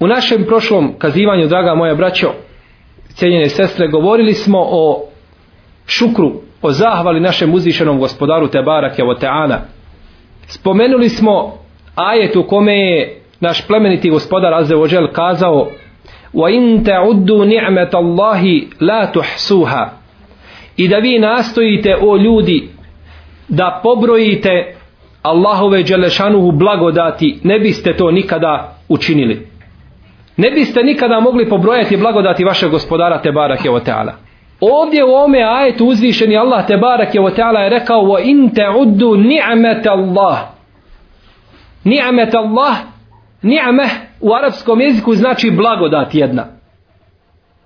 U našem prošlom kazivanju, draga moja braćo, cijenjene sestre, govorili smo o šukru, o zahvali našem uzvišenom gospodaru Tebarake o Teana. Spomenuli smo ajet u kome je naš plemeniti gospodar Azze Ođel kazao وَإِن تَعُدُّوا نِعْمَةَ اللَّهِ لَا تُحْسُوهَا I da vi nastojite o ljudi da pobrojite Allahove Đelešanuhu blagodati ne biste to nikada učinili. ne biste nikada mogli pobrojati blagodati vašeg gospodara Tebarak o Teala. Ovdje u ome ajetu uzvišeni Allah Tebarak je Teala je rekao o in te uddu ni'met Allah. Ni'met Allah, ni'meh u arapskom jeziku znači blagodat jedna.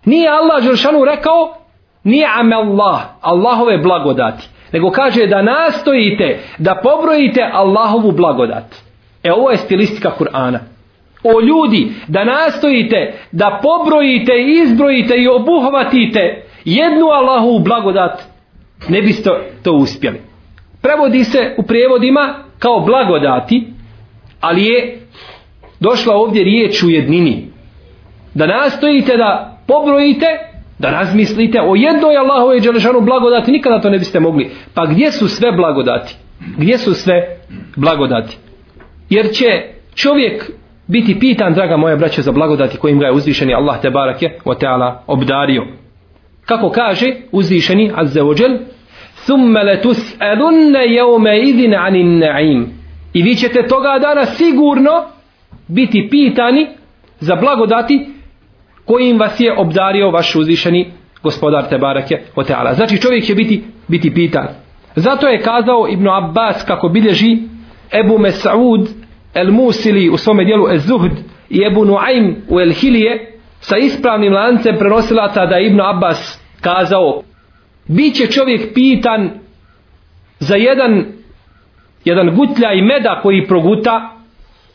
Nije Allah Žršanu rekao ni'am Allah, Allahove blagodati. Nego kaže da nastojite da pobrojite Allahovu blagodat. E ovo je stilistika Kur'ana. O ljudi, da nastojite, da pobrojite, izbrojite i obuhvatite jednu Allahovu blagodat, ne biste to uspjeli. Prevodi se u prevodima kao blagodati, ali je došla ovdje riječ u jednini. Da nastojite da pobrojite, da razmislite o jednoj Allahove Đelešanu blagodati, nikada to ne biste mogli. Pa gdje su sve blagodati? Gdje su sve blagodati? Jer će čovjek biti pitan, draga moja braća, za blagodati kojim ga je uzvišeni Allah te barake o teala obdario. Kako kaže uzvišeni Azze ođel, ثُمَّ لَتُسْأَلُنَّ يَوْمَ jeume idin النَّعِيمِ na'im. I vi ćete toga dana sigurno biti pitani za blagodati kojim vas je obdario vaš uzvišeni gospodar Tebarake o Teala. Znači čovjek će biti, biti pitan. Zato je kazao Ibn Abbas kako bilježi Ebu Mes'ud El Musili u svome dijelu El Zuhd i Ebu Nuaym u El Hilije sa ispravnim lancem prenosilaca da je Ibn Abbas kazao Biće čovjek pitan za jedan jedan gutlja i meda koji proguta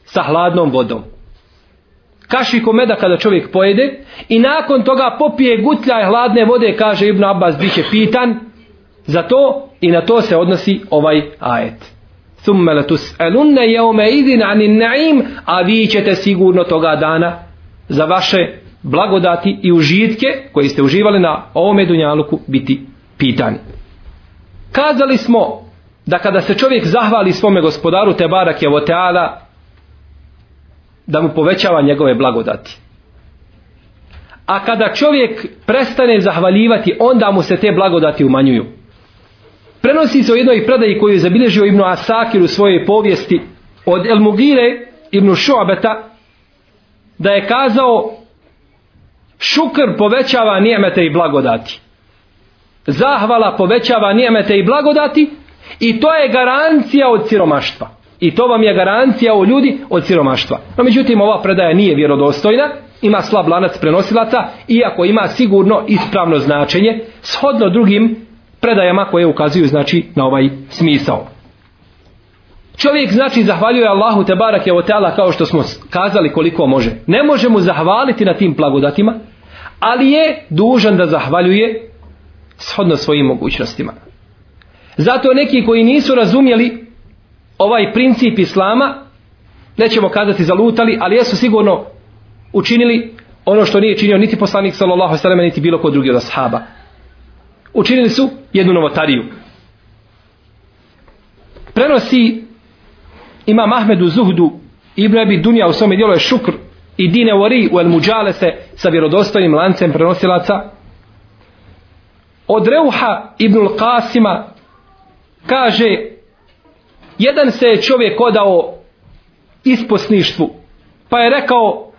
sa hladnom vodom. Kašiku meda kada čovjek pojede i nakon toga popije gutlja hladne vode, kaže Ibn Abbas, biće pitan za to i na to se odnosi ovaj ajet. Thumme letus elunne jeume idin anin naim, a vi ćete sigurno toga dana za vaše blagodati i užitke koji ste uživali na ovome dunjaluku biti pitani. Kazali smo da kada se čovjek zahvali svome gospodaru Tebarak je Voteala da mu povećava njegove blagodati. A kada čovjek prestane zahvaljivati, onda mu se te blagodati umanjuju. Prenosi se o jednoj predaji koju je zabilježio Ibnu Asakir u svojoj povijesti od El Mugire Ibnu Šuabeta da je kazao šukr povećava nijemete i blagodati. Zahvala povećava nijemete i blagodati i to je garancija od siromaštva. I to vam je garancija o ljudi od siromaštva. No međutim ova predaja nije vjerodostojna, ima slab lanac prenosilaca, iako ima sigurno ispravno značenje, shodno drugim predajama koje ukazuju znači na ovaj smisao. Čovjek znači zahvaljuje Allahu te barak je o teala kao što smo kazali koliko može. Ne može mu zahvaliti na tim blagodatima, ali je dužan da zahvaljuje shodno svojim mogućnostima. Zato neki koji nisu razumjeli ovaj princip Islama, nećemo kazati zalutali, ali jesu sigurno učinili ono što nije činio niti poslanik sallallahu alejhi niti bilo ko drugi od ashaba. Učinili su jednu novotariju. Prenosi ima Mahmedu Zuhdu Ibn Abi Dunja u svome dijelu je šukr i Dine Wari u El Muđalese sa vjerodostojnim lancem prenosilaca od Reuha Ibn Kasima kaže jedan se je čovjek odao isposništvu pa je rekao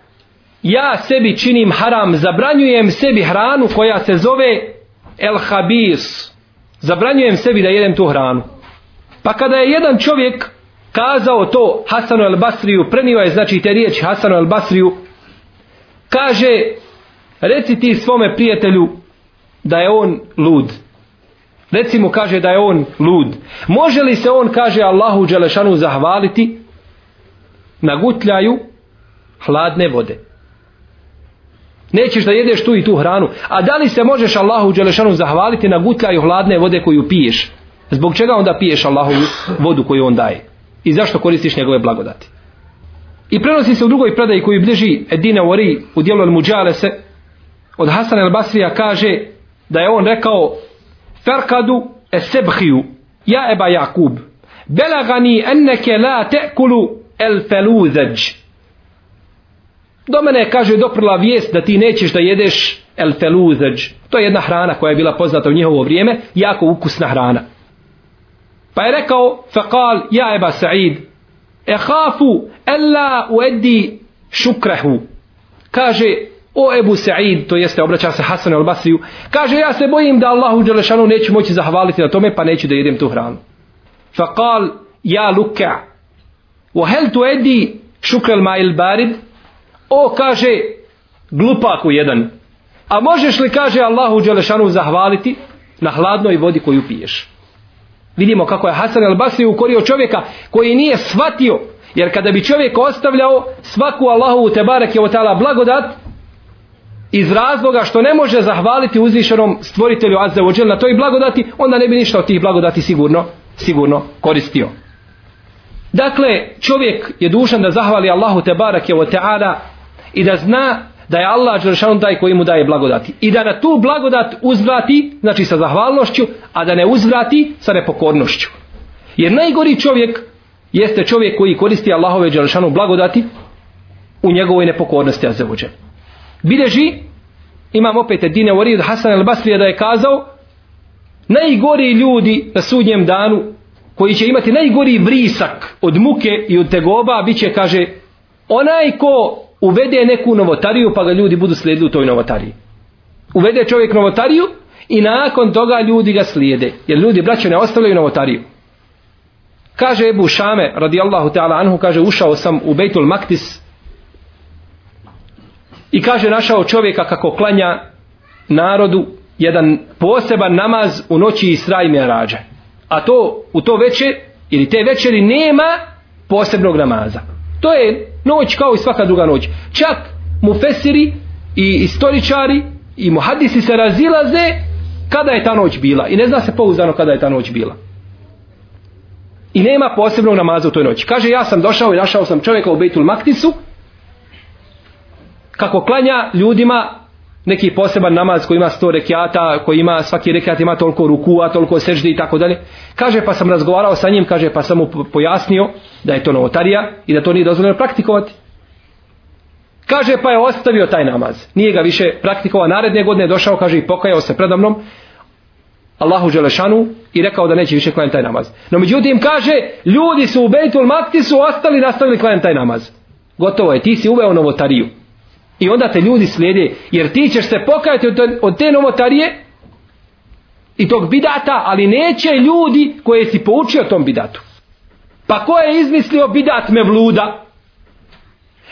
ja sebi činim haram zabranjujem sebi hranu koja se zove El Habis zabranjujem sebi da jedem tu hranu pa kada je jedan čovjek kazao to Hasanu el Basriju, prenio je znači te riječi Hasanu el Basriju, kaže, reci ti svome prijatelju da je on lud. Reci mu, kaže da je on lud. Može li se on, kaže Allahu Đelešanu, zahvaliti na gutljaju hladne vode? Nećeš da jedeš tu i tu hranu. A da li se možeš Allahu Đelešanu zahvaliti na gutljaju hladne vode koju piješ? Zbog čega onda piješ Allahu vodu koju on daje? i zašto koristiš njegove blagodati. I prenosi se u drugoj predaji koju bliži Edina Ori u dijelu El Muđalese od Hasan El Basrija kaže da je on rekao Ferkadu esebhiju ja eba Jakub belagani enneke la te'kulu el feluzeđ do mene kaže doprla vijest da ti nećeš da jedeš el feluzeđ to je jedna hrana koja je bila poznata u njihovo vrijeme jako ukusna hrana Pa je rekao, faqal, ja Eba Sa'id, e hafu, ella ueddi šukrehu. Kaže, o Ebu Sa'id, to jeste, obraća se Hasanu al Basriju, kaže, ja se bojim da Allahu Đelešanu neću moći zahvaliti na tome, pa neću da jedem tu hranu. Faqal, ja Luka, o hel tu edi šukrel ma'il barid, o, kaže, glupaku jedan, a možeš li, kaže Allahu Đelešanu, zahvaliti na hladnoj vodi koju piješ? Vidimo kako je Hasan al-Basri ukorio čovjeka koji nije shvatio. Jer kada bi čovjek ostavljao svaku Allahu te barek je otala blagodat iz razloga što ne može zahvaliti uzvišenom stvoritelju Azza wa na toj blagodati, onda ne bi ništa od tih blagodati sigurno, sigurno koristio. Dakle, čovjek je dužan da zahvali Allahu Tebarake wa je i da zna da je Allah Đeršanu taj koji mu daje blagodati. I da na tu blagodat uzvrati, znači sa zahvalnošću, a da ne uzvrati sa nepokornošću. Jer najgori čovjek jeste čovjek koji koristi Allahove Đeršanu blagodati u njegovoj nepokornosti azevođe. Bileži, imam opet Edine Uri od Hasan al-Basrija da je kazao, najgori ljudi na sudnjem danu koji će imati najgori brisak od muke i od tegoba, bit će, kaže, onaj ko uvede neku novotariju pa ga ljudi budu slijedili u toj novotariji. Uvede čovjek novotariju i nakon toga ljudi ga slijede. Jer ljudi braće ne ostavljaju novotariju. Kaže Ebu Šame radijallahu ta'ala anhu, kaže ušao sam u Bejtul Maktis i kaže našao čovjeka kako klanja narodu jedan poseban namaz u noći Isra i Merađa. A to u to večer ili te večeri nema posebnog namaza. To je noć kao i svaka druga noć. Čak mufesiri i istoričari i muhadisi se razilaze kada je ta noć bila. I ne zna se pouzdano kada je ta noć bila. I nema posebnog namaza u toj noći. Kaže, ja sam došao i našao sam čovjeka u Bejtul Maktisu kako klanja ljudima neki poseban namaz koji ima sto rekiata, koji ima svaki rekiat ima toliko rukua, toliko seždi i tako dalje. Kaže pa sam razgovarao sa njim, kaže pa sam mu pojasnio da je to novotarija i da to nije dozvoljeno praktikovati. Kaže pa je ostavio taj namaz. Nije ga više praktikovao. Naredne godine došao, kaže i pokajao se predamnom Allahu Đelešanu i rekao da neće više klanjati taj namaz. No međutim kaže, ljudi su u Bejtul Maktisu ostali nastavili klanjati taj namaz. Gotovo je, ti si uveo novotariju. I onda te ljudi slijede, jer ti ćeš se pokajati od te, od te novotarije i tog bidata, ali neće ljudi koje si poučio tom bidatu. Pa ko je izmislio bidat me vluda?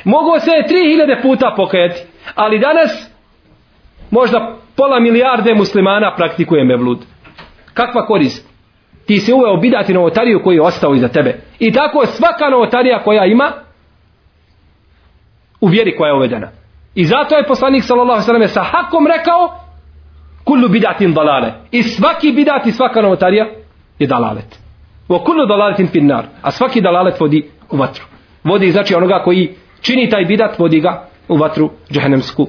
Mogu se 3000 puta pokajati, ali danas možda pola milijarde muslimana praktikuje me vlud. Kakva korist? Ti si uveo bidati novotariju koji je ostao iza tebe. I tako svaka novotarija koja ima u vjeri koja je uvedena. I zato je poslanik sallallahu alejhi ve sa hakom rekao Kullu bidatin dalale. I svaki bidat i svaka novotarija je dalalet. Wa kullu dalaletin finnar. A svaki dalalet vodi u vatru. Vodi znači onoga koji čini taj bidat, vodi ga u vatru džahenemsku.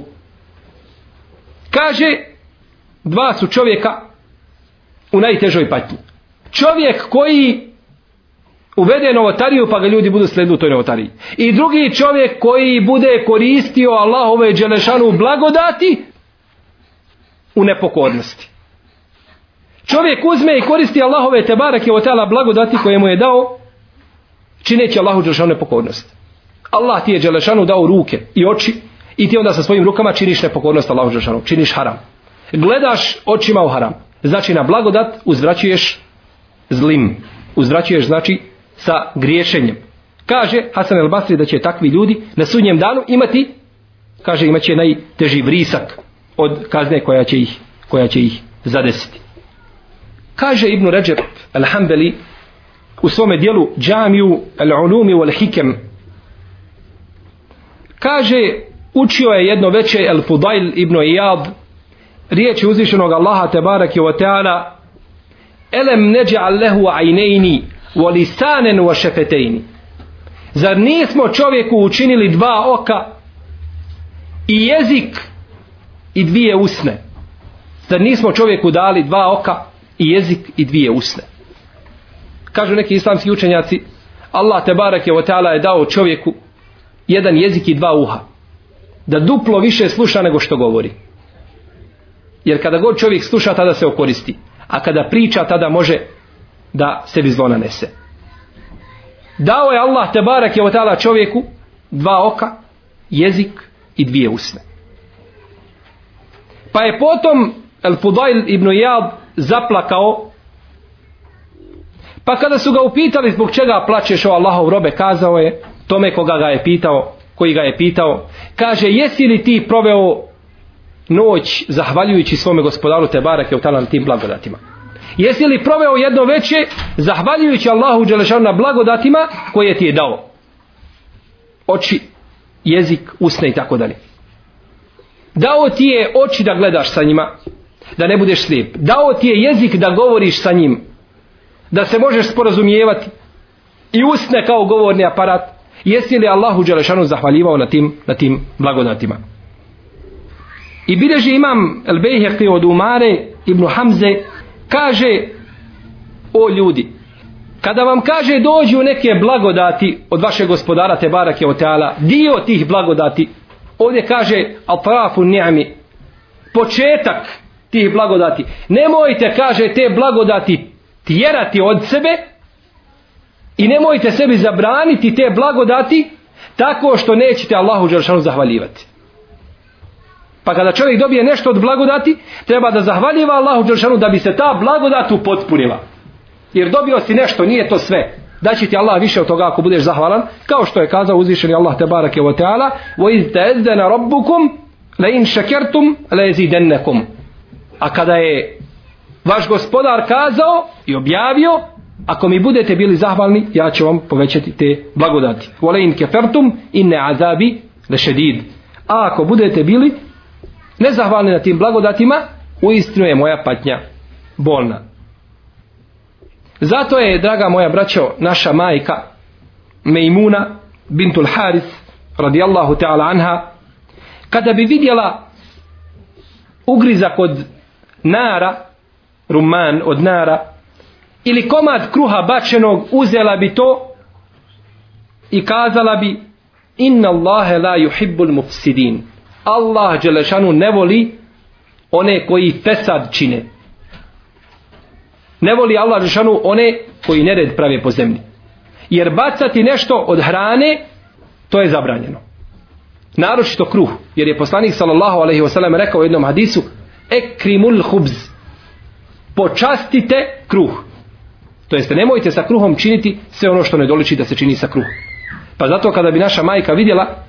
Kaže, dva su čovjeka u najtežoj patnji. Čovjek koji uvede novotariju pa ga ljudi budu slijedili u toj novotariji. I drugi čovjek koji bude koristio Allahove dželešanu blagodati u nepokornosti. Čovjek uzme i koristi Allahove tebarake i tela blagodati koje mu je dao čineći Allahu dželešanu nepokornost. Allah ti je dželešanu dao ruke i oči i ti onda sa svojim rukama činiš nepokornost Allahu dželešanu. Činiš haram. Gledaš očima u haram. Znači na blagodat uzvraćuješ zlim. Uzvraćuješ znači sa griješenjem. Kaže Hasan el Basri da će takvi ljudi na sudnjem danu imati kaže imaće najteži vrisak od kazne koja će ih koja će ih zadesiti. Kaže Ibn Rajab al-Hambeli u svome dijelu Džamiju al-Ulumi wal-Hikem kaže učio je jedno veće al-Fudail ibn Iyad riječi uzvišenog Allaha tebareke ve ta'ala elem neđa'al lehu ajnejni walisanen wa zar nismo čovjeku učinili dva oka i jezik i dvije usne? Zar nismo čovjeku dali dva oka i jezik i dvije usne? Kažu neki islamski učenjaci Allah te barak je o teala je dao čovjeku jedan jezik i dva uha. Da duplo više sluša nego što govori. Jer kada god čovjek sluša tada se okoristi. A kada priča tada može da sebi zlo nanese. Dao je Allah te barak je otala čovjeku dva oka, jezik i dvije usne. Pa je potom El Fudail ibn Iyad zaplakao pa kada su ga upitali zbog čega plačeš o Allahov robe kazao je tome koga ga je pitao koji ga je pitao kaže jesi li ti proveo noć zahvaljujući svome gospodaru te barak je tim blagodatima Jesi li proveo jedno veće zahvaljujući Allahu Đelešanu na blagodatima koje ti je dao? Oči, jezik, usne i tako dalje. Dao ti je oči da gledaš sa njima, da ne budeš slijep. Dao ti je jezik da govoriš sa njim, da se možeš sporazumijevati. I usne kao govorni aparat. Jesi li Allahu Đelešanu zahvaljivao na tim, na tim blagodatima? I bileži imam El Bejheqi od Umare ibn Hamze kaže o ljudi kada vam kaže dođu neke blagodati od vašeg gospodara te barake oteala dio tih blagodati ovdje kaže atrafu ni'ami početak tih blagodati. Nemojte kaže te blagodati tjerati od sebe i nemojte sebi zabraniti te blagodati tako što nećete Allahu Đeršanu zahvaljivati. Pa kada čovjek dobije nešto od blagodati, treba da zahvaljiva Allahu Đelšanu da bi se ta blagodat upotpunila. Jer dobio si nešto, nije to sve. Da će ti Allah više od toga ako budeš zahvalan, kao što je kazao uzvišeni Allah te barake wa ta'ala, وَإِذْ تَأَذَّنَ رَبُّكُمْ لَإِنْ شَكَرْتُمْ لَيَزِدَنَّكُمْ A kada je vaš gospodar kazao i objavio, ako mi budete bili zahvalni, ja ću vam povećati te blagodati. وَلَإِنْ كَفَرْتُمْ إِنَّ عَذَابِ لَشَدِيد A ako budete bili nezahvalni na tim blagodatima, u istinu je moja patnja bolna. Zato je, draga moja braćo, naša majka Mejmuna bintul Haris radijallahu ta'ala anha kada bi vidjela ugrizak od nara ruman od nara ili komad kruha bačenog uzela bi to i kazala bi inna Allahe la yuhibbul mufsidin Allah Đelešanu ne voli one koji fesad čine. Ne voli Allah Đelešanu one koji nered prave po zemlji. Jer bacati nešto od hrane, to je zabranjeno. Naročito kruh. Jer je poslanik sallallahu alaihi wasallam rekao u jednom hadisu ekrimul hubz. Počastite kruh. To jeste, nemojte sa kruhom činiti sve ono što ne doliči da se čini sa kruhom. Pa zato kada bi naša majka vidjela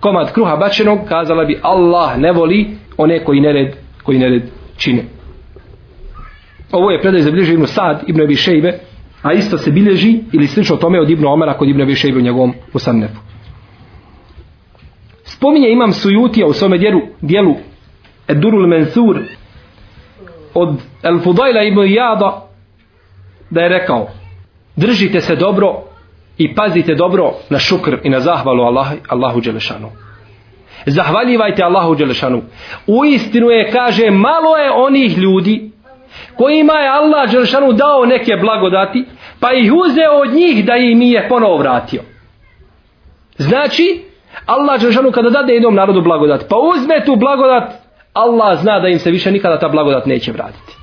komad kruha bačenog, kazala bi Allah ne voli one koji nered, koji nered čine. Ovo je predaj za Ibnu Sad, Ibnu Ebi Šejbe, a isto se bilježi ili slično tome od Ibnu Omara kod Ibnu Ebi Šejbe u njegovom usamnefu. Spominje imam Sujutija u svome djelu, djelu Edurul Mensur, od El Fudajla ibn Jada da je rekao držite se dobro i pazite dobro na šukr i na zahvalu Allah, Allahu Đelešanu. Zahvaljivajte Allahu Đelešanu. U istinu je, kaže, malo je onih ljudi kojima je Allah Đelešanu dao neke blagodati, pa ih uzeo od njih da im je ponovo vratio. Znači, Allah Đelešanu kada dade jednom narodu blagodat, pa uzme tu blagodat, Allah zna da im se više nikada ta blagodat neće vratiti.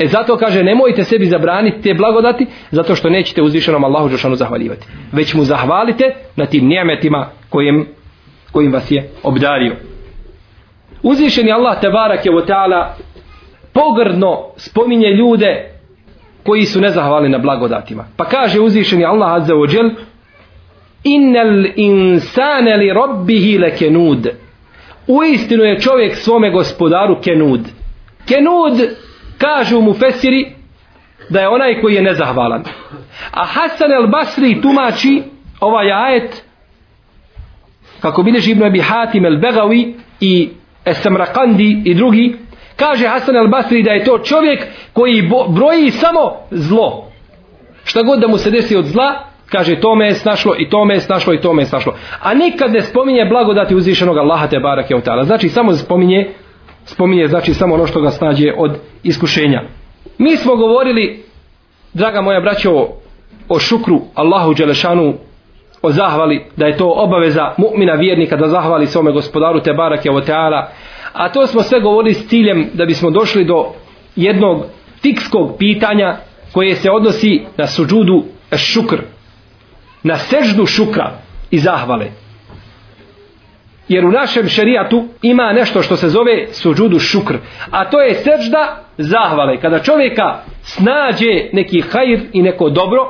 E zato kaže nemojte sebi zabraniti te blagodati zato što nećete uzvišenom Allahu Đelešanu zahvaljivati. Već mu zahvalite na tim nijemetima kojim, kojim vas je obdario. Uzvišeni Allah Tebarak je ta'ala pogrdno spominje ljude koji su nezahvali na blagodatima. Pa kaže uzvišeni Allah Azza wa Jal Innal insane li rabbihi le kenud. Uistinu je čovjek svome gospodaru kenud. Kenud kažu mu Fesiri da je onaj koji je nezahvalan. A Hasan el Basri tumači ovaj ajet kako bileži Ibn Abi Hatim el Begawi i Esamrakandi i drugi kaže Hasan el Basri da je to čovjek koji broji samo zlo. Šta god da mu se desi od zla, kaže to me je snašlo i to me je snašlo i to me je snašlo. A nikad ne spominje blagodati uzvišenog Allaha te barake od ta'ala. Znači samo spominje spominje znači samo ono što ga snađe od iskušenja. Mi smo govorili, draga moja braćo, o šukru Allahu Đelešanu, o zahvali, da je to obaveza mu'mina vjernika da zahvali svome gospodaru te barake o teala, a to smo sve govorili s ciljem da bismo došli do jednog fikskog pitanja koje se odnosi na suđudu šukr, na seždu šukra i zahvale. Jer u našem šerijatu ima nešto što se zove suđudu šukr. A to je sežda zahvale. Kada čovjeka snađe neki hajr i neko dobro,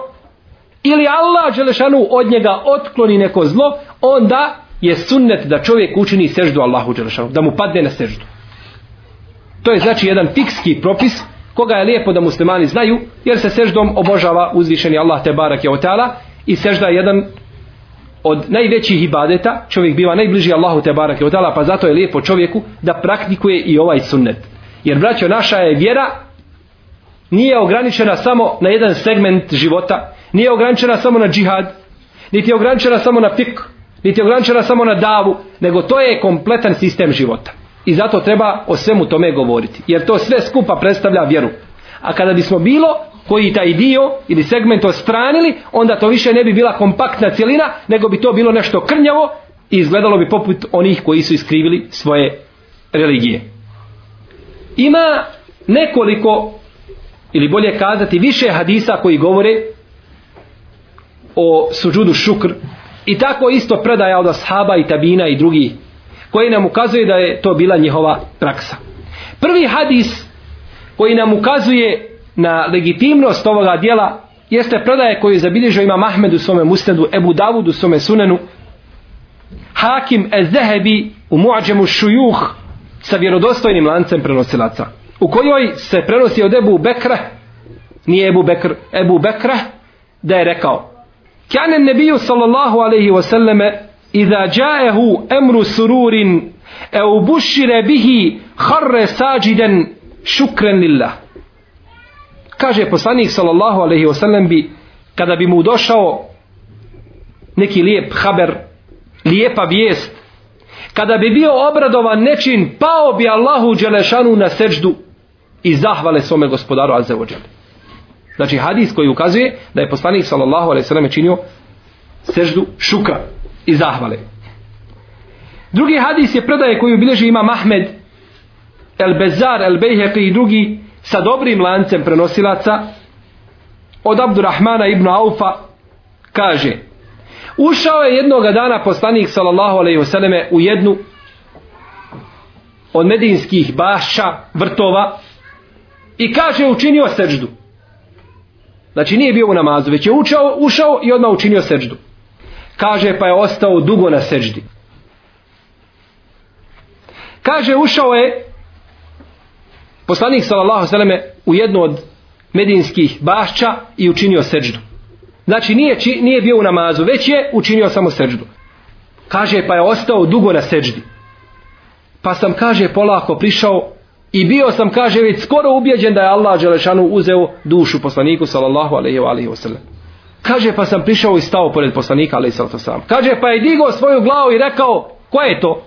ili Allah Đelešanu od njega otkloni neko zlo, onda je sunnet da čovjek učini seždu Allahu Đelešanu. Da mu padne na seždu. To je znači jedan fikski propis koga je lijepo da muslimani znaju, jer se seždom obožava uzvišeni Allah te barak je otala i sežda je jedan od najvećih ibadeta, čovjek biva najbliži Allahu te barake od pa zato je lijepo čovjeku da praktikuje i ovaj sunnet. Jer braćo, naša je vjera nije ograničena samo na jedan segment života, nije ograničena samo na džihad, niti je ograničena samo na fik, niti je ograničena samo na davu, nego to je kompletan sistem života. I zato treba o svemu tome govoriti. Jer to sve skupa predstavlja vjeru. A kada bismo bilo koji taj dio ili segment ostranili, onda to više ne bi bila kompaktna cijelina, nego bi to bilo nešto krnjavo i izgledalo bi poput onih koji su iskrivili svoje religije. Ima nekoliko, ili bolje kazati, više hadisa koji govore o suđudu šukr i tako isto predaja od ashaba i tabina i drugi koji nam ukazuje da je to bila njihova praksa. Prvi hadis koji nam ukazuje na legitimnost ovoga dijela jeste predaje koju je zabilježio ima Mahmed u svome musnedu, Ebu Davud u svome sunenu, Hakim Ezehebi u Muadžemu Šujuh sa vjerodostojnim lancem prenosilaca, u kojoj se prenosi od Ebu Bekra, nije Ebu Bekr, Ebu Bekra, da je rekao, Kjane nebiju sallallahu alaihi wasallame, Iza džaehu emru sururin, e ubušire bihi harre sađiden šukren lillah kaže poslanik sallallahu alejhi ve sellem bi kada bi mu došao neki lijep haber lijepa vijest kada bi bio obradovan nečin pao bi Allahu Đelešanu na seđdu i zahvale svome gospodaru azza znači hadis koji ukazuje da je poslanik sallallahu alejhi ve sellem činio seždu šukra i zahvale. Drugi hadis je predaje koju bilježi ima Mahmed El Bezar, El Bejheqi i drugi sa dobrim lancem prenosilaca od Abdurrahmana ibn Aufa kaže ušao je jednog dana poslanik sallallahu alejhi ve selleme u jednu od medinskih bašća vrtova i kaže učinio seđdu. Znači nije bio u namazu već je učao, ušao i odmah učinio seđdu. Kaže pa je ostao dugo na seđdi. Kaže ušao je poslanik sallallahu alejhi u jednu od medinskih bašća i učinio seđdu. Znači nije nije bio u namazu, već je učinio samo seđdu. Kaže pa je ostao dugo na seđdi. Pa sam kaže polako prišao I bio sam, kaže, već skoro ubijeđen da je Allah Đelešanu uzeo dušu poslaniku sallallahu alaihi wa alaihi wa sallam. Kaže, pa sam prišao i stao pored poslanika, alaihi sallatu sallam. Kaže, pa je digao svoju glavu i rekao, ko je to?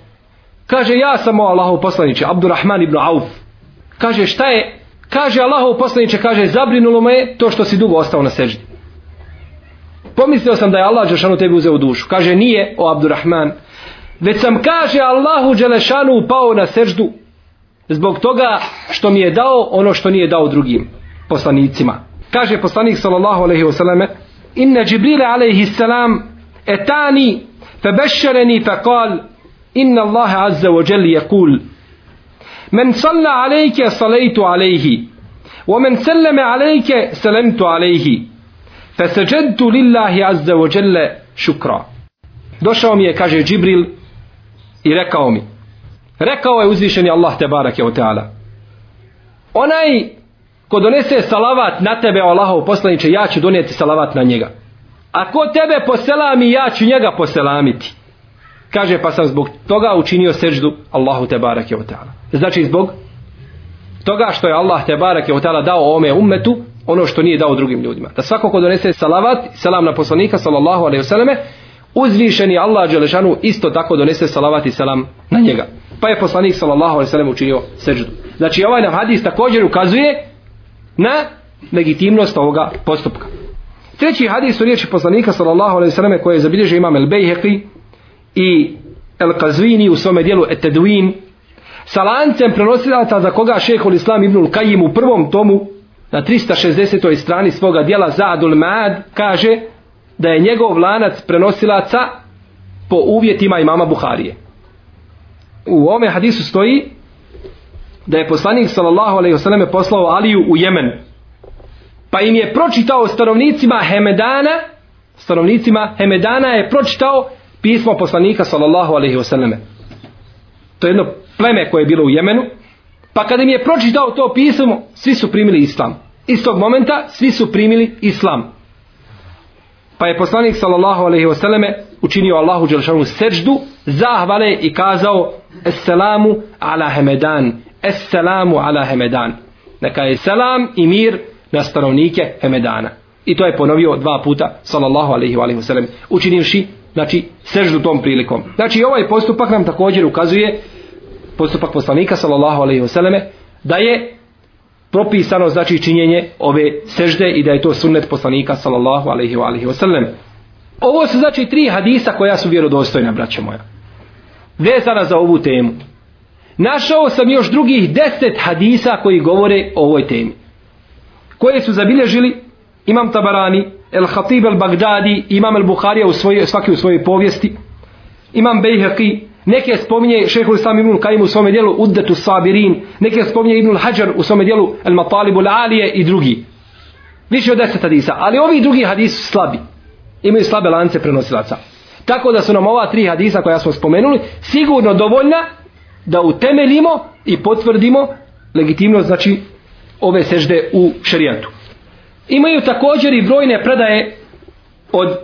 Kaže, ja sam o Allahu poslaniće, Abdurrahman ibn Auf. Kaže, šta je? Kaže, Allahu poslaniče, kaže, zabrinulo me to što si dugo ostao na seždi. Pomislio sam da je Allah Đelešanu tebi uzeo dušu. Kaže, nije o Abdurrahman. Već sam, kaže, Allahu Đelešanu pao na seždu zbog toga što mi je dao ono što nije dao drugim poslanicima. Kaže poslanik sallallahu alejhi ve selleme: "Inna Jibril alejhi salam etani fabashsharani faqal inna Allah azza wa jalla yaqul من صلى عليك صليت عليه ومن سلم عليك سلمت عليه فسجدت لله عز وجل شكرا došao mi je kaže Džibril i rekao mi Rekao je uzvišeni Allah te barake o teala. Onaj ko donese salavat na tebe o Allahov poslaniče, ja ću donijeti salavat na njega. A ko tebe poselami, ja ću njega poselamiti. Kaže, pa sam zbog toga učinio seždu Allahu te barake o teala. Znači zbog toga što je Allah te barake je teala dao ome ummetu, ono što nije dao drugim ljudima. Da svako ko donese salavat, salam na poslanika, sallallahu alaihi vseleme, uzvišeni Allah Đelešanu isto tako donese salavat i salam na njega pa je poslanik sallallahu alejhi ve sellem učinio seždu. Znači ovaj nam hadis također ukazuje na legitimnost ovoga postupka. Treći hadis u riječi poslanika sallallahu alejhi ve selleme koje je zabilježio imam El-Bejheqi i El-Kazvini u svome dijelu Et sa lancem prenosilaca za koga šehol Islam ibnul Kajim u prvom tomu na 360. strani svoga dijela Zadul Mad kaže da je njegov lanac prenosilaca po uvjetima imama Buharije u ome hadisu stoji da je poslanik sallallahu alejhi ve selleme poslao Aliju u Jemen. Pa im je pročitao stanovnicima Hemedana, stanovnicima Hemedana je pročitao pismo poslanika sallallahu alejhi ve selleme. To je jedno pleme koje je bilo u Jemenu. Pa kada im je pročitao to pismo, svi su primili islam. Iz tog momenta svi su primili islam. Pa je poslanik sallallahu alejhi ve selleme učinio Allahu dželšanu sećdu, zahvale i kazao Esselamu ala Hemedan. Esselamu ala Hemedan. Neka je selam i mir na stanovnike Hemedana. I to je ponovio dva puta, sallallahu alaihi wa sallam, učinivši, znači, seždu tom prilikom. Znači, ovaj postupak nam također ukazuje, postupak poslanika, sallallahu alaihi wa selleme da je propisano, znači, činjenje ove sežde i da je to sunnet poslanika, sallallahu alaihi wa sallam. Ovo su, znači, tri hadisa koja su vjerodostojna, braćo moja vezana za ovu temu. Našao sam još drugih deset hadisa koji govore o ovoj temi. Koje su zabilježili Imam Tabarani, El Khatib El Bagdadi, Imam El Bukharija u svoj, svaki u svojoj povijesti, Imam Bejheqi, neke spominje šehhul Islam Ibnul Kajim u svome dijelu Uddetu Sabirin, neke spominje Ibnul Hajar u svome dijelu El Matalibu Alije i drugi. Više od deset hadisa, ali ovi drugi hadisi su slabi. Imaju slabe lance prenosilaca. Tako da su nam ova tri hadisa koja smo spomenuli sigurno dovoljna da utemeljimo i potvrdimo legitimnost znači ove sežde u šerijatu. Imaju također i brojne predaje od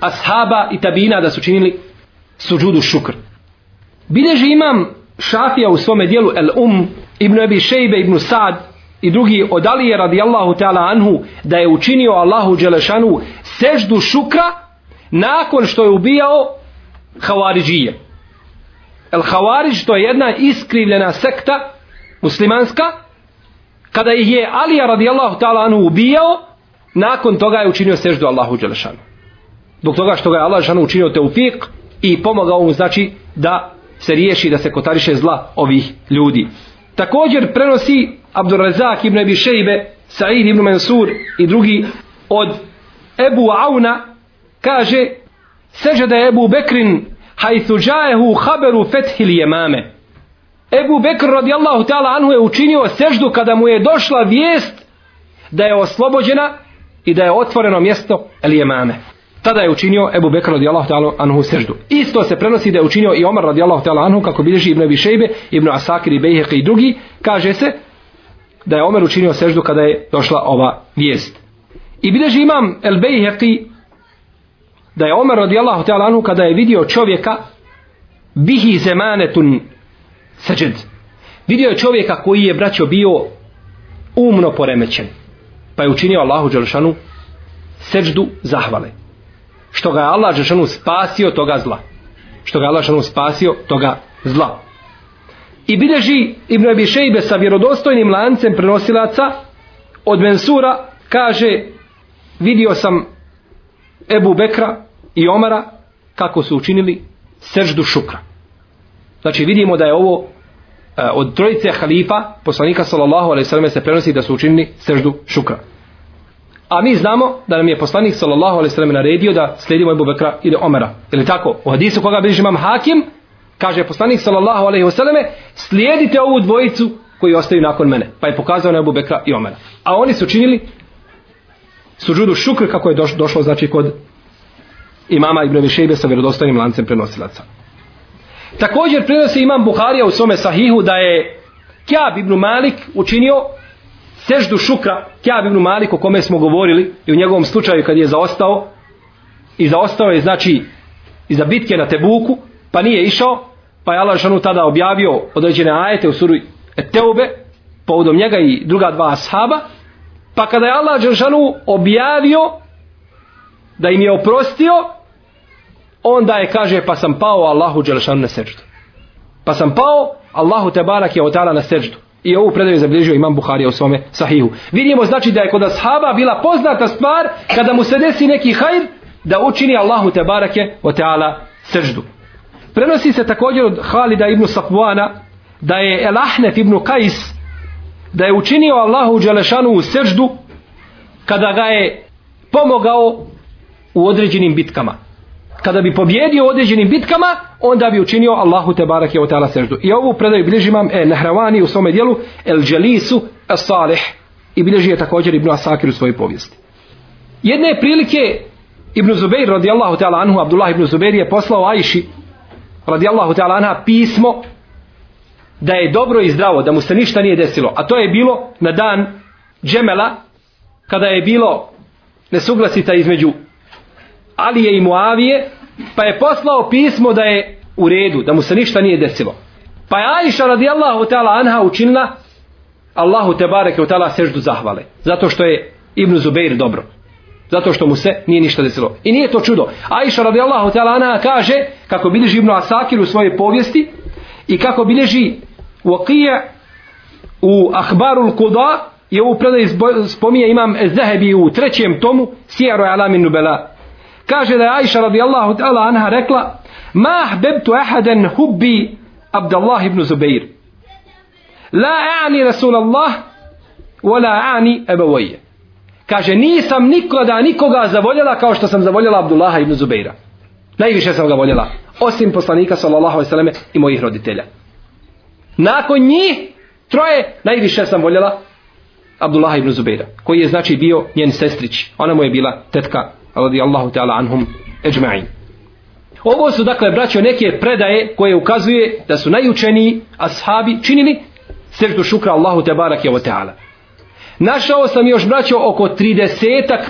ashaba i tabina da su činili suđudu šukr. Bileži imam šafija u svome dijelu El Um, Ibn Abi Šejbe, Ibn Sad i drugi od Alije radijallahu ta'ala anhu da je učinio Allahu Đelešanu seždu šukra nakon što je ubijao Havariđije. El Havariđ to je jedna iskrivljena sekta muslimanska kada ih je Alija radijallahu ta'ala anhu ubijao nakon toga je učinio seždu Allahu Đelešanu. Dok toga što ga je Allah Đelešanu učinio teufik i pomogao mu znači da se riješi da se kotariše zla ovih ljudi. Također prenosi Abdurrazak ibn Abi Šejbe, Sa'id ibn Mansur i drugi od Ebu Auna kaže sežada Ebu Bekrin hajthu džajehu haberu fethil jemame Ebu Bekr radijallahu ta'ala anhu je učinio seždu kada mu je došla vijest da je oslobođena i da je otvoreno mjesto el jemame tada je učinio Ebu Bekr radijallahu ta'ala anhu seždu isto se prenosi da je učinio i Omar radijallahu ta'ala anhu kako bilježi Ibn Abi Šejbe Ibn Asakir i Bejhek i drugi kaže se da je Omer učinio seždu kada je došla ova vijest i bilježi imam El Bejheqi da je Omer radijallahu ta'ala anhu kada je vidio čovjeka bihi zemanetun seđed Vidio je čovjeka koji je, braćo, bio umno poremećen. Pa je učinio Allahu Đelšanu seđdu zahvale. Što ga je Allah Žešanu spasio toga zla. Što ga je Allah Žešanu spasio toga zla. I bileži Ibn Abi Šejbe sa vjerodostojnim lancem prenosilaca od Mensura kaže vidio sam Ebu Bekra i Omara kako su učinili seždu šukra. Znači vidimo da je ovo e, od trojice halifa poslanika sallallahu alejhi ve selleme se prenosi da su učinili seždu šukra. A mi znamo da nam je poslanik sallallahu alejhi ve sellem naredio da slijedimo Abu Bekra ili Omara. Ili tako? U hadisu koga bliži imam Hakim kaže poslanik sallallahu alejhi ve selleme slijedite ovu dvojicu koji ostaju nakon mene. Pa je pokazao na Abu Bekra i Omara. A oni su činili suđudu šukr kako je došlo znači kod imama Ibn Abi sa vjerodostojnim lancem prenosilaca. Također prenosi imam Buharija u svome sahihu da je Kjab ibn Malik učinio seždu šukra Kjab ibn Malik o kome smo govorili i u njegovom slučaju kad je zaostao i zaostao je znači iza bitke na Tebuku pa nije išao pa je Allah šanu tada objavio određene ajete u suru Teube povodom njega i druga dva ashaba pa kada je Allah šanu objavio da im je oprostio onda je kaže pa sam pao Allahu Đelšanu na seždu. Pa sam pao Allahu Tebarak je otala na seždu. I ovu predaju zabilježio imam Buharija u svome sahihu. Vidimo znači da je kod ashaba bila poznata stvar kada mu se desi neki hajr da učini Allahu Tebarak o teala srždu. Prenosi se također od Halida ibn Safuana da je El Ahnef ibn Kajs da je učinio Allahu Đelešanu u seždu kada ga je pomogao u određenim bitkama kada bi pobjedio u određenim bitkama, onda bi učinio Allahu te barak je otala seždu. I ovu predaju bilježi imam e, Nehravani u svome dijelu El Dželisu El Salih i bilježi je također Ibn Asakir u svojoj povijesti. Jedne prilike Ibn Zubeir radijallahu ta'ala anhu, Abdullah ibn Zubeir je poslao Ajši radijallahu ta'ala anha pismo da je dobro i zdravo, da mu se ništa nije desilo. A to je bilo na dan Džemela kada je bilo nesuglasica između Alije i Muavije, pa je poslao pismo da je u redu, da mu se ništa nije desilo. Pa je Aisha radijallahu ta'ala anha učinila Allahu te bareke u ta'ala seždu zahvale. Zato što je Ibn Zubeir dobro. Zato što mu se nije ništa desilo. I nije to čudo. Aisha radijallahu ta'ala anha kaže, kako bilježi Ibn Asakir u svojoj povijesti, i kako bilježi Waqija u Ahbarul Kuda, i ovu predaj spominje imam Zahebi u trećem tomu, Sijaru alamin nubela, Kaže da je Aisha radijallahu ta'ala anha rekla Ma ahbebtu ahaden hubbi Abdullah ibn Zubair. La a'ni Rasulallah wa la a'ni Ebevoje. Kaže nisam nikada nikoga zavoljela kao što sam zavoljela Abdullaha ibn Zubaira. Najviše sam ga voljela. Osim poslanika sallallahu alaihi i mojih roditelja. Nakon njih troje najviše sam voljela Abdullah ibn Zubaira. Koji je znači bio njen sestrić. Ona mu je bila tetka radijallahu ta'ala anhum ejma'in. Ovo su dakle braćo neke predaje koje ukazuje da su najučeniji ashabi činili seždu šukra Allahu te barake wa ta'ala. Našao sam još braćo oko 30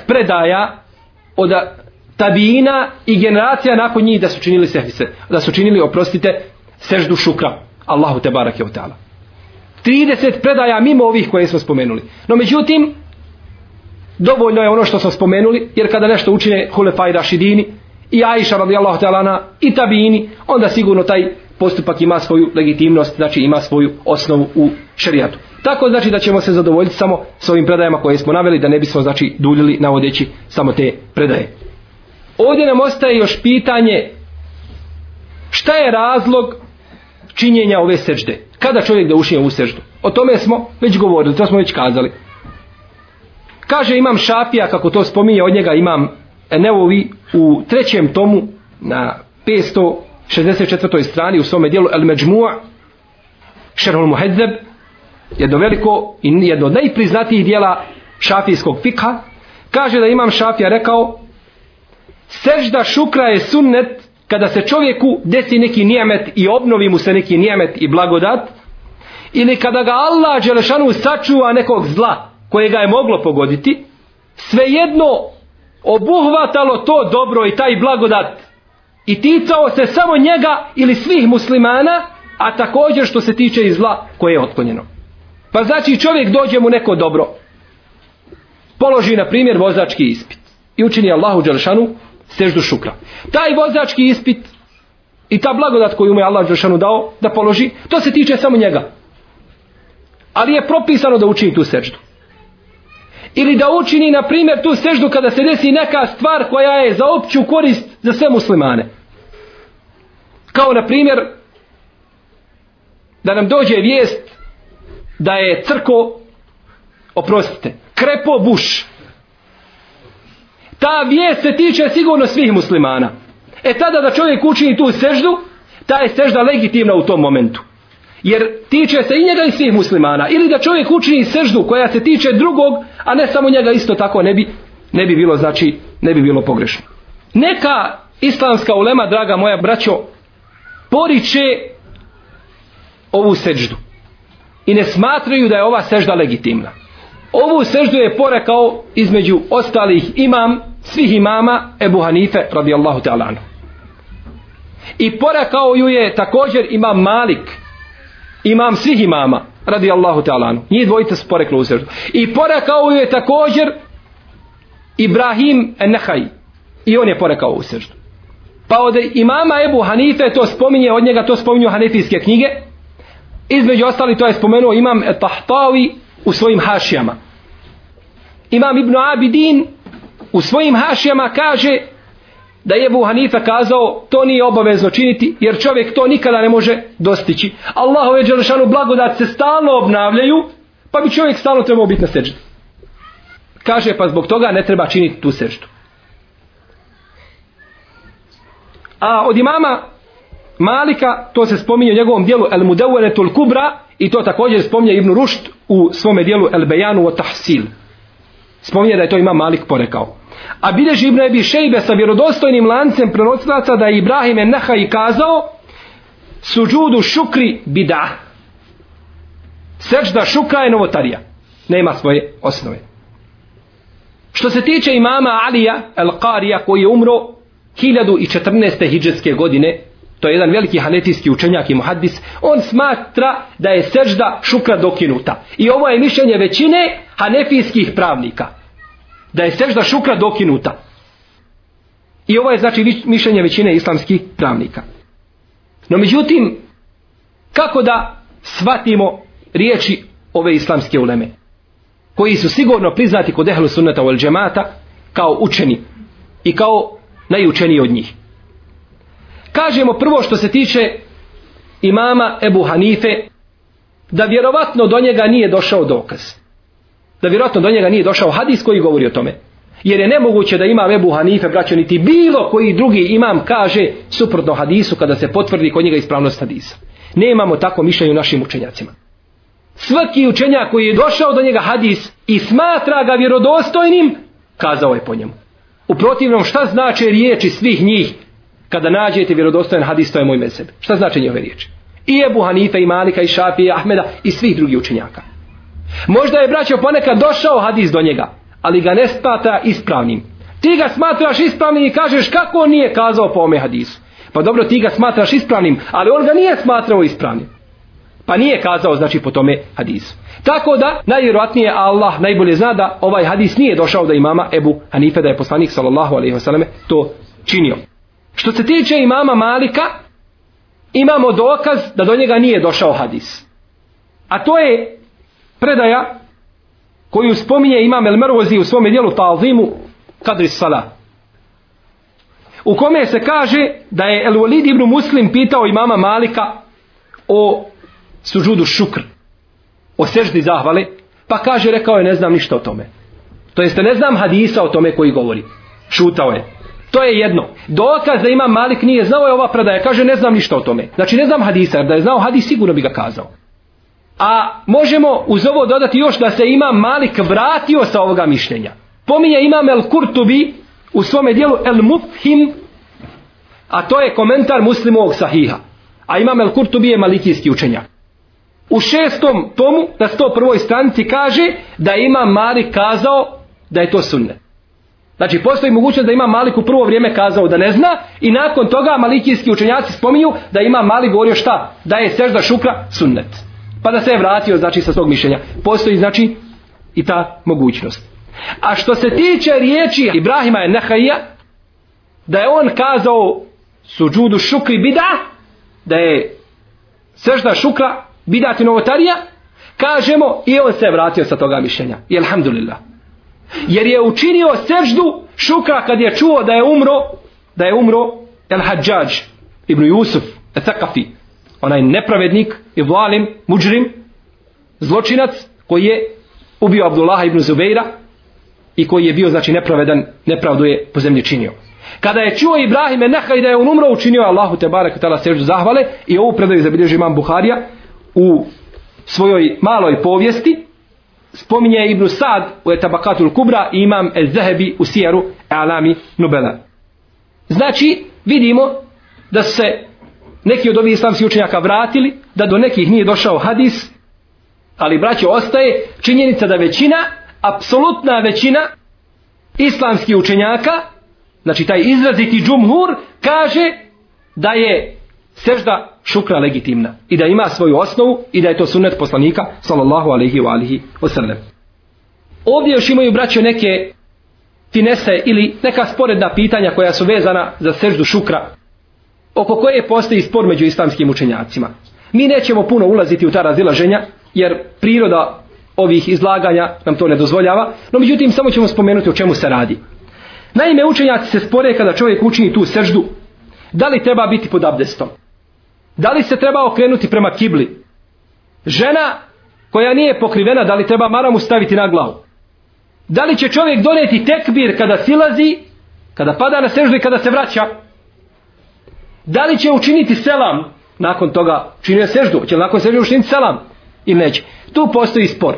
predaja od tabijina i generacija nakon njih da su činili sehvise, da su činili oprostite seždu šukra Allahu te barake wa ta'ala. 30 predaja mimo ovih koje smo spomenuli. No međutim, dovoljno je ono što smo spomenuli, jer kada nešto učine Hulefaj Rašidini i Aisha radijallahu ta'ala i Tabini, onda sigurno taj postupak ima svoju legitimnost, znači ima svoju osnovu u šerijatu. Tako znači da ćemo se zadovoljiti samo s ovim predajama koje smo naveli, da ne bismo znači duljili navodeći samo te predaje. Ovdje nam ostaje još pitanje šta je razlog činjenja ove sežde? Kada čovjek da ušije u seždu? O tome smo već govorili, to smo već kazali. Kaže imam Šafija, kako to spominje od njega imam Nevovi u trećem tomu na 564. strani u svome dijelu El Međmu'a Šerhul Muhedzeb jedno veliko i jedno od najpriznatijih dijela šafijskog fikha kaže da imam Šafija rekao sežda šukra je sunnet kada se čovjeku desi neki nijemet i obnovi mu se neki nijemet i blagodat ili kada ga Allah Đelešanu sačuva nekog zla koje ga je moglo pogoditi, svejedno obuhvatalo to dobro i taj blagodat i ticao se samo njega ili svih muslimana, a također što se tiče i zla koje je otklonjeno. Pa znači čovjek dođe mu neko dobro, položi na primjer vozački ispit i učini Allahu Đelšanu seždu šukra. Taj vozački ispit i ta blagodat koju mu je Allah Đelšanu dao da položi, to se tiče samo njega. Ali je propisano da učini tu seždu. Ili da učini, na primjer, tu seždu kada se desi neka stvar koja je za opću korist za sve muslimane. Kao, na primjer, da nam dođe vijest da je crko, oprostite, krepo buš. Ta vijest se tiče sigurno svih muslimana. E tada da čovjek učini tu seždu, ta je sežda legitimna u tom momentu. Jer tiče se i njega i svih muslimana. Ili da čovjek učini seždu koja se tiče drugog, a ne samo njega isto tako ne bi, ne bi bilo znači, ne bi bilo pogrešno. Neka islamska ulema, draga moja braćo, poriče ovu seždu. I ne smatraju da je ova sežda legitimna. Ovu seždu je porekao između ostalih imam, svih imama Ebu Hanife radijallahu ta'ala I porekao ju je također imam Malik, imam svih imama radi Allahu ta'ala Njih dvojica su poreklo u seždu. I porekao je također Ibrahim Nehaj I on je porekao u seždu. Pa od imama Ebu Hanife to spominje, od njega to spominju hanefijske knjige. Između ostali to je spomenuo imam Tahtawi u svojim hašijama. Imam Ibn Abidin u svojim hašijama kaže da je Ebu Hanife kazao to nije obavezno činiti jer čovjek to nikada ne može dostići. Allahove Đelešanu blagodat se stalno obnavljaju pa bi čovjek stalno trebao biti na seždu. Kaže pa zbog toga ne treba činiti tu seždu. A od imama Malika, to se spominje u njegovom dijelu El Mudeweletul Kubra i to također spominje Ibn Rušt u svome dijelu El Bejanu o Tahsil. Spominje da je to ima Malik porekao. A bileži Ibn Ebi Šejbe sa vjerodostojnim lancem prenosilaca da je Ibrahim i kazao suđudu šukri bida. Sečda šukra je novotarija. Nema svoje osnove. Što se tiče imama Alija El Qarija koji je umro 1014. hijđetske godine, to je jedan veliki hanetijski učenjak i muhaddis, on smatra da je sežda šukra dokinuta. I ovo je mišljenje većine hanefijskih pravnika. Da je sežda šukra dokinuta. I ovo je znači mišljenje većine islamskih pravnika. No međutim, kako da shvatimo riječi ove islamske uleme? Koji su sigurno priznati kod ehlu sunnata u džemata kao učeni i kao najučeniji od njih. Kažemo prvo što se tiče imama Ebu Hanife, da vjerovatno do njega nije došao dokaz. Da vjerovatno do njega nije došao hadis koji govori o tome. Jer je nemoguće da ima Ebu Hanife, braćo, niti bilo koji drugi imam kaže suprotno hadisu kada se potvrdi kod njega ispravnost hadisa. Nemamo tako mišljenje u našim učenjacima. Svaki učenjak koji je došao do njega hadis i smatra ga vjerodostojnim, kazao je po njemu. U protivnom šta znači riječi svih njih kada nađete vjerodostojan hadis to je moj meseb. Šta znače njihove riječi? I Ebu Hanife i Malika i Šafije i Ahmeda i svih drugih učenjaka. Možda je braćo ponekad došao hadis do njega, ali ga ne smatra ispravnim. Ti ga smatraš ispravnim i kažeš kako on nije kazao po ome hadisu. Pa dobro ti ga smatraš ispravnim, ali on ga nije smatrao ispravnim. Pa nije kazao znači po tome hadisu. Tako da, najvjerojatnije Allah najbolje zna da ovaj hadis nije došao da imama Ebu Hanife, da je poslanik sallallahu alaihi wasallam to činio. Što se tiče imama Malika, imamo dokaz da do njega nije došao hadis. A to je predaja koju spominje imam El Mervozi u svome dijelu Talzimu Kadri Salah. U kome se kaže da je El Walid ibn Muslim pitao imama Malika o sužudu šukr o seždi zahvale, pa kaže, rekao je, ne znam ništa o tome. To jeste, ne znam hadisa o tome koji govori. Šutao je. To je jedno. Dokaz da ima Malik nije znao je ova predaja. Kaže, ne znam ništa o tome. Znači, ne znam hadisa, jer da je znao hadis, sigurno bi ga kazao. A možemo uz ovo dodati još da se ima Malik vratio sa ovoga mišljenja. Pominje imam El Kurtubi u svome dijelu El Mufhim, a to je komentar muslimovog sahiha. A imam El Kurtubi je malikijski učenjak u šestom tomu na 101. stranici kaže da ima Malik kazao da je to sunnet. Znači postoji mogućnost da ima Malik u prvo vrijeme kazao da ne zna i nakon toga malikijski učenjaci spominju da ima Malik govorio šta? Da je sežda šukra sunnet. Pa da se je vratio znači sa svog mišljenja. Postoji znači i ta mogućnost. A što se tiče riječi Ibrahima je Nehaija, da je on kazao suđudu šukri bida, da je sežda šukra bidati novotarija, kažemo i on se vratio sa toga mišljenja. I alhamdulillah. Jer je učinio seždu šukra kad je čuo da je umro, da je umro El Hadžađ ibn Jusuf El onaj nepravednik i vlalim, muđrim, zločinac koji je ubio Abdullaha ibn Zubeira i koji je bio znači nepravedan, nepravdu je po zemlji činio. Kada je čuo Ibrahime i da je on umro, učinio Allahu te barek tala seždu zahvale i ovu predaju zabilježi imam Buharija u svojoj maloj povijesti spominje Ibn Sad u Etabakatul Kubra i imam El Zahebi u Sijeru Alami Nubela. Znači, vidimo da se neki od ovih islamskih učenjaka vratili, da do nekih nije došao hadis, ali braćo ostaje činjenica da većina, apsolutna većina islamskih učenjaka, znači taj izraziti džumhur, kaže da je sežda šukra legitimna i da ima svoju osnovu i da je to sunnet poslanika sallallahu alaihi wa alihi wasallam. Ovdje još imaju braćo neke finese ili neka sporedna pitanja koja su vezana za seždu šukra oko koje postoji spor među islamskim učenjacima. Mi nećemo puno ulaziti u ta razilaženja jer priroda ovih izlaganja nam to ne dozvoljava, no međutim samo ćemo spomenuti o čemu se radi. Naime, učenjaci se spore kada čovjek učini tu seždu, da li treba biti pod abdestom. Da li se treba okrenuti prema kibli? Žena koja nije pokrivena, da li treba maramu staviti na glavu? Da li će čovjek doneti tekbir kada silazi, kada pada na seždu i kada se vraća? Da li će učiniti selam nakon toga? Činio seždu, će li nakon seždu učiniti selam? Ili neće? Tu postoji spor.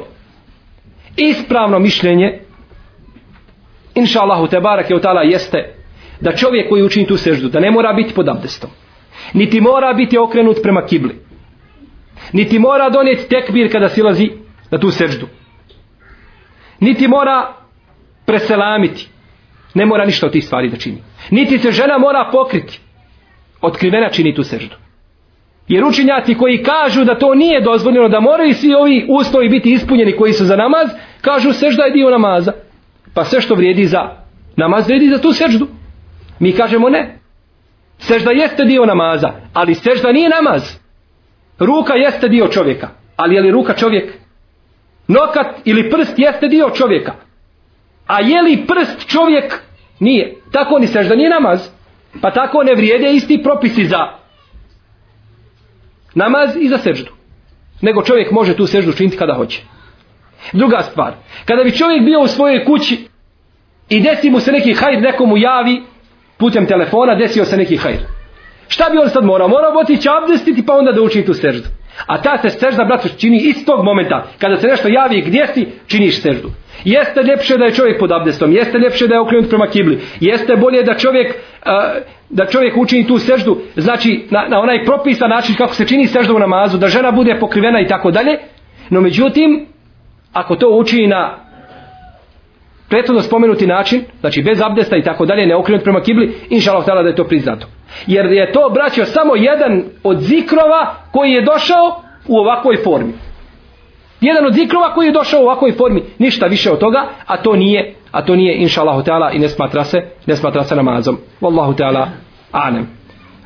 Ispravno mišljenje, inša Allahu te barak je utala jeste da čovjek koji učini tu seždu, da ne mora biti pod abdestom niti mora biti okrenut prema kibli niti mora donijeti tekbir kada silazi na tu seždu niti mora preselamiti ne mora ništa od tih stvari da čini niti se žena mora pokriti otkrivena čini tu seždu jer učinjaci koji kažu da to nije dozvoljeno da moraju svi ovi uslovi biti ispunjeni koji su za namaz kažu sežda je dio namaza pa sve što vrijedi za namaz vrijedi za tu seždu mi kažemo ne Sežda jeste dio namaza, ali sežda nije namaz. Ruka jeste dio čovjeka, ali je li ruka čovjek? Nokat ili prst jeste dio čovjeka. A je li prst čovjek? Nije. Tako ni sežda nije namaz. Pa tako ne vrijede isti propisi za namaz i za seždu. Nego čovjek može tu seždu činiti kada hoće. Druga stvar. Kada bi čovjek bio u svojoj kući i desi mu se neki hajr nekomu javi, putem telefona desio se neki hajr. Šta bi on sad morao? Morao otići abdestiti pa onda da uči tu seždu. A ta se sežda, braćo, čini iz tog momenta. Kada se nešto javi gdje si, činiš seždu. Jeste ljepše da je čovjek pod abdestom, jeste ljepše da je okrenut prema kibli, jeste bolje da čovjek, da čovjek učini tu seždu, znači na, na onaj propisan način kako se čini sežda u namazu, da žena bude pokrivena i tako dalje. No međutim, ako to učini na prethodno spomenuti način, znači bez abdesta i tako dalje, ne okrenut prema kibli, inšalav Allah da je to priznato. Jer je to, braćo, samo jedan od zikrova koji je došao u ovakvoj formi. Jedan od zikrova koji je došao u ovakvoj formi, ništa više od toga, a to nije, a to nije inša teala i ne smatra se, ne smatra se namazom. Wallahu ta'ala, anem.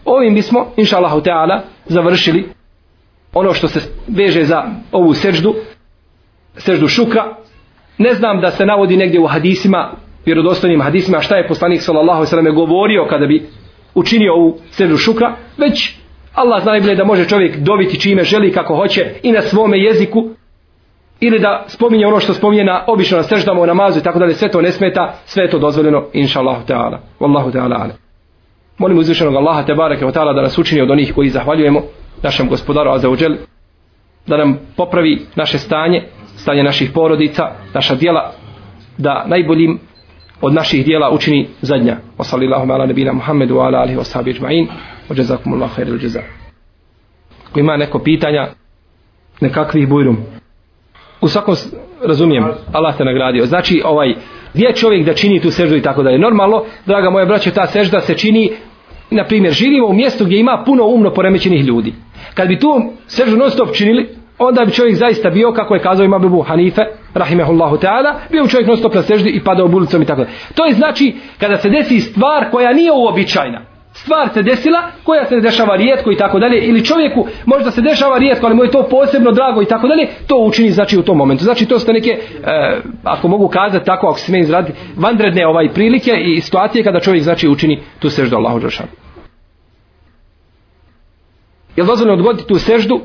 Ovim bismo, inša teala završili ono što se veže za ovu seždu, seždu šukra, ne znam da se navodi negdje u hadisima, vjerodostojnim hadisima, šta je poslanik sallallahu sallam govorio kada bi učinio ovu sredu šukra, već Allah zna najbolje da može čovjek dobiti čime želi kako hoće i na svome jeziku ili da spominje ono što spominje na obično na seždama u namazu i tako dalje, sve to ne smeta, sve je to dozvoljeno, inša Allah ta'ala. Wallahu ta'ala ale. Molim uzvišenog Allaha te barake ta'ala da nas učini od onih koji zahvaljujemo našem gospodaru Azzawajal, da nam popravi naše stanje, stanje naših porodica, naša dijela, da najboljim od naših dijela učini zadnja. Wa sallallahu ala nabina Muhammedu wa ala alihi wa sahbihi ajma'in. Wa jazakumullahu khairul jaza. Ko ima neko pitanja, nekakvih bujrum. U svakom razumijem, Allah te nagradio. Znači, ovaj, gdje čovjek da čini tu seždu i tako dalje. Normalno, draga moja braćo, ta sežda se čini, na primjer, živimo u mjestu gdje ima puno umno poremećenih ljudi. Kad bi tu seždu non stop činili, onda bi čovjek zaista bio, kako je kazao ima Bebu Hanife, rahimehullahu ta'ala, bio čovjek non stop na seždi i padao bulicom i tako dalje. To je znači, kada se desi stvar koja nije uobičajna, stvar se desila koja se dešava rijetko i tako dalje ili čovjeku možda se dešava rijetko ali mu je to posebno drago i tako dalje to učini znači u tom momentu. Znači to su neke e, ako mogu kazati tako ako se meni izradi vanredne ovaj prilike i situacije kada čovjek znači učini tu seždu Allahu Đelšanu je li dozvoljeno odgoditi tu seždu?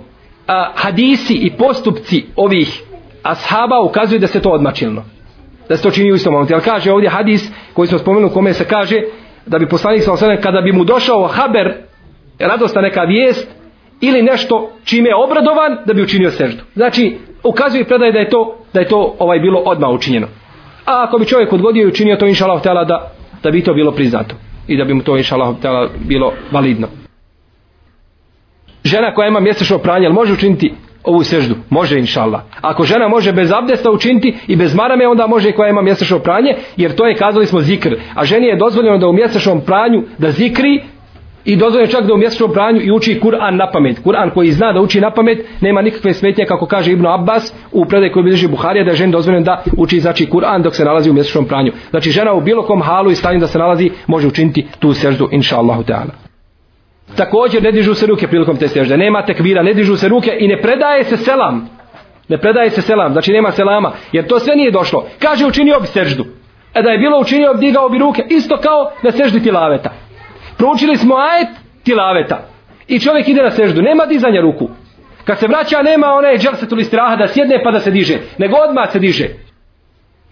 A, hadisi i postupci ovih ashaba ukazuje da se to odmačilno da se to čini u istom momentu. Ali kaže ovdje hadis koji smo spomenuli kome se kaže da bi poslanik sa osvrame kada bi mu došao haber radosta neka vijest ili nešto čime je obradovan da bi učinio seždu. Znači ukazuje predaj da je to da je to ovaj bilo odmah učinjeno. A ako bi čovjek odgodio i učinio to inša Allah da, da bi to bilo priznato i da bi mu to inša Allah bilo validno. Žena koja ima mjesečno pranje, može učiniti ovu seždu? Može inša Allah. Ako žena može bez abdesta učiniti i bez marame, onda može koja ima mjesečno pranje, jer to je kazali smo zikr. A ženi je dozvoljeno da u mjesečnom pranju da zikri i dozvoljeno čak da u mjesečnom pranju i uči Kur'an na pamet. Kur'an koji zna da uči na pamet, nema nikakve smetnje kako kaže Ibn Abbas u predaj koji bilježi Buharija da je ženi dozvoljeno da uči znači Kur'an dok se nalazi u mjesečnom pranju. Znači žena u bilo kom halu i stanju da se nalazi može učiniti tu seždu inša Allahu Teala. Također ne dižu se ruke prilikom te sežde. Nema tekvira, ne dižu se ruke i ne predaje se selam. Ne predaje se selam, znači nema selama. Jer to sve nije došlo. Kaže učinio bi seždu. E da je bilo učinio bi digao bi ruke. Isto kao na seždi tilaveta. Proučili smo ajet tilaveta. I čovjek ide na seždu. Nema dizanja ruku. Kad se vraća nema one dželsetul istiraha da sjedne pa da se diže. Nego odmah se diže.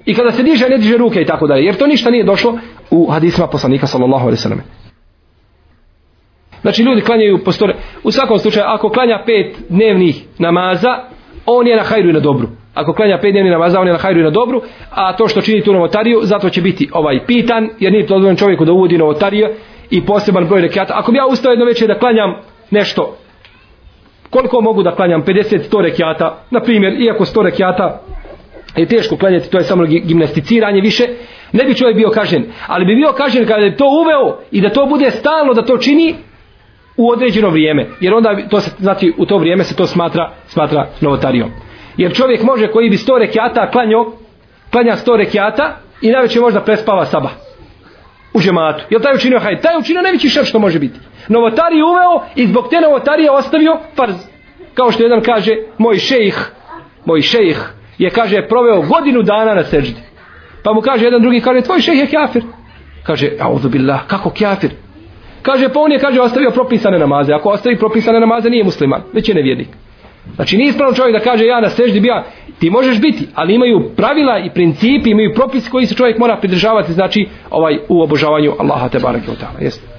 I kada se diže ne diže ruke i tako dalje. Jer to ništa nije došlo u hadisma poslanika sallallahu alaihi sallam. Znači ljudi klanjaju postore. U svakom slučaju, ako klanja pet dnevnih namaza, on je na hajru i na dobru. Ako klanja pet dnevnih namaza, on je na hajru i na dobru. A to što čini tu novotariju, zato će biti ovaj pitan, jer nije to dozvoljeno čovjeku da uvodi novotariju i poseban broj rekiata. Ako bi ja ustao jedno večer da klanjam nešto, koliko mogu da klanjam? 50-100 rekiata, na primjer, iako 100 rekiata je teško klanjati, to je samo gimnasticiranje više, ne bi čovjek bio kažen. Ali bi bio kažen kada je to uveo i da to bude stalno da to čini, u određeno vrijeme jer onda to se znači u to vrijeme se to smatra smatra novotarijom. Jer čovjek može koji bi sto rekiata klanjo klanja sto rekiata i najveće možda prespava saba u džematu. Jel taj učinio hajde taj učinio najveći šef što može biti. Novotarij uveo i zbog te novotarije ostavio farz. Kao što jedan kaže moj šejh moj šejh je kaže proveo godinu dana na seždi pa mu kaže jedan drugi kaže tvoj šejh je kafir. Kaže auzubillah, kako kafir? Kaže, pa on je, kaže, ostavio propisane namaze. Ako ostavi propisane namaze, nije musliman, već je nevjernik. Znači, nije ispravno čovjek da kaže, ja na seždi bija, ti možeš biti, ali imaju pravila i principi, imaju propisi koji se čovjek mora pridržavati, znači, ovaj, u obožavanju Allaha te barake od Jeste.